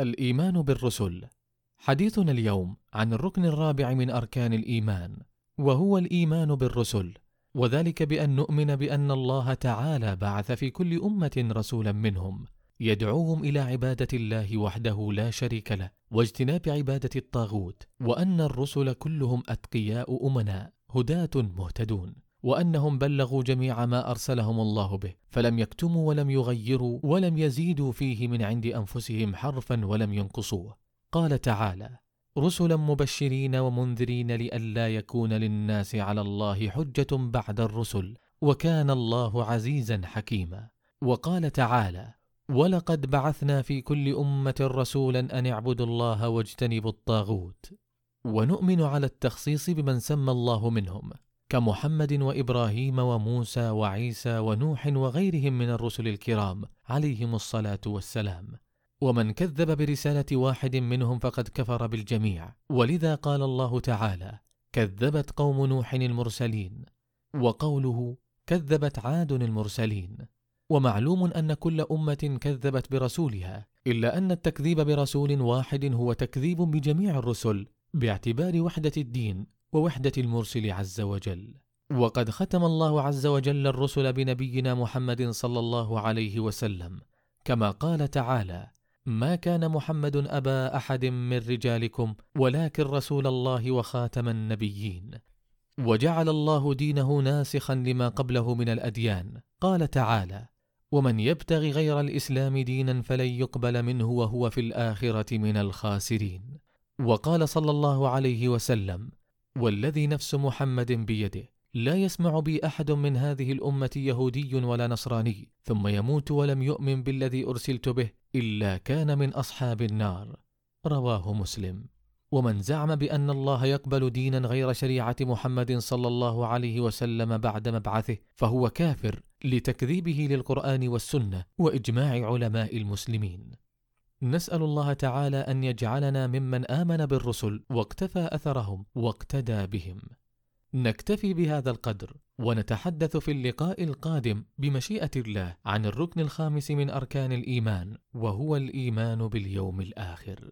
الإيمان بالرسل. حديثنا اليوم عن الركن الرابع من أركان الإيمان وهو الإيمان بالرسل وذلك بأن نؤمن بأن الله تعالى بعث في كل أمة رسولا منهم يدعوهم إلى عبادة الله وحده لا شريك له واجتناب عبادة الطاغوت وأن الرسل كلهم أتقياء أمناء هداة مهتدون. وأنهم بلغوا جميع ما أرسلهم الله به فلم يكتموا ولم يغيروا ولم يزيدوا فيه من عند أنفسهم حرفا ولم ينقصوه. قال تعالى رسلا مبشرين ومنذرين لئلا يكون للناس على الله حجة بعد الرسل وكان الله عزيزا حكيما. وقال تعالى ولقد بعثنا في كل أمة رسولا أن اعبدوا الله واجتنبوا الطاغوت. ونؤمن على التخصيص بمن سمى الله منهم. كمحمد وإبراهيم وموسى وعيسى ونوح وغيرهم من الرسل الكرام عليهم الصلاة والسلام. ومن كذب برسالة واحد منهم فقد كفر بالجميع. ولذا قال الله تعالى كذبت قوم نوح المرسلين وقوله كذبت عاد المرسلين. ومعلوم أن كل أمة كذبت برسولها إلا أن التكذيب برسول واحد هو تكذيب بجميع الرسل باعتبار وحدة الدين. ووحدة المرسل عز وجل. وقد ختم الله عز وجل الرسل بنبينا محمد صلى الله عليه وسلم. كما قال تعالى ما كان محمد أبا أحد من رجالكم ولكن رسول الله وخاتم النبيين. وجعل الله دينه ناسخا لما قبله من الأديان. قال تعالى ومن يبتغ غير الإسلام دينا فلن يقبل منه وهو في الآخرة من الخاسرين. وقال صلى الله عليه وسلم والذي نفس محمد بيده لا يسمع بي أحد من هذه الأمة يهودي ولا نصراني ثم يموت ولم يؤمن بالذي أرسلت به إلا كان من أصحاب النار. رواه مسلم. ومن زعم بأن الله يقبل دينا غير شريعة محمد صلى الله عليه وسلم بعد مبعثه فهو كافر لتكذيبه للقرآن والسنة وإجماع علماء المسلمين. نسأل الله تعالى أن يجعلنا ممن آمن بالرسل واقتفى أثرهم واقتدى بهم. نكتفي بهذا القدر ونتحدث في اللقاء القادم بمشيئة الله عن الركن الخامس من أركان الإيمان وهو الإيمان باليوم الآخر.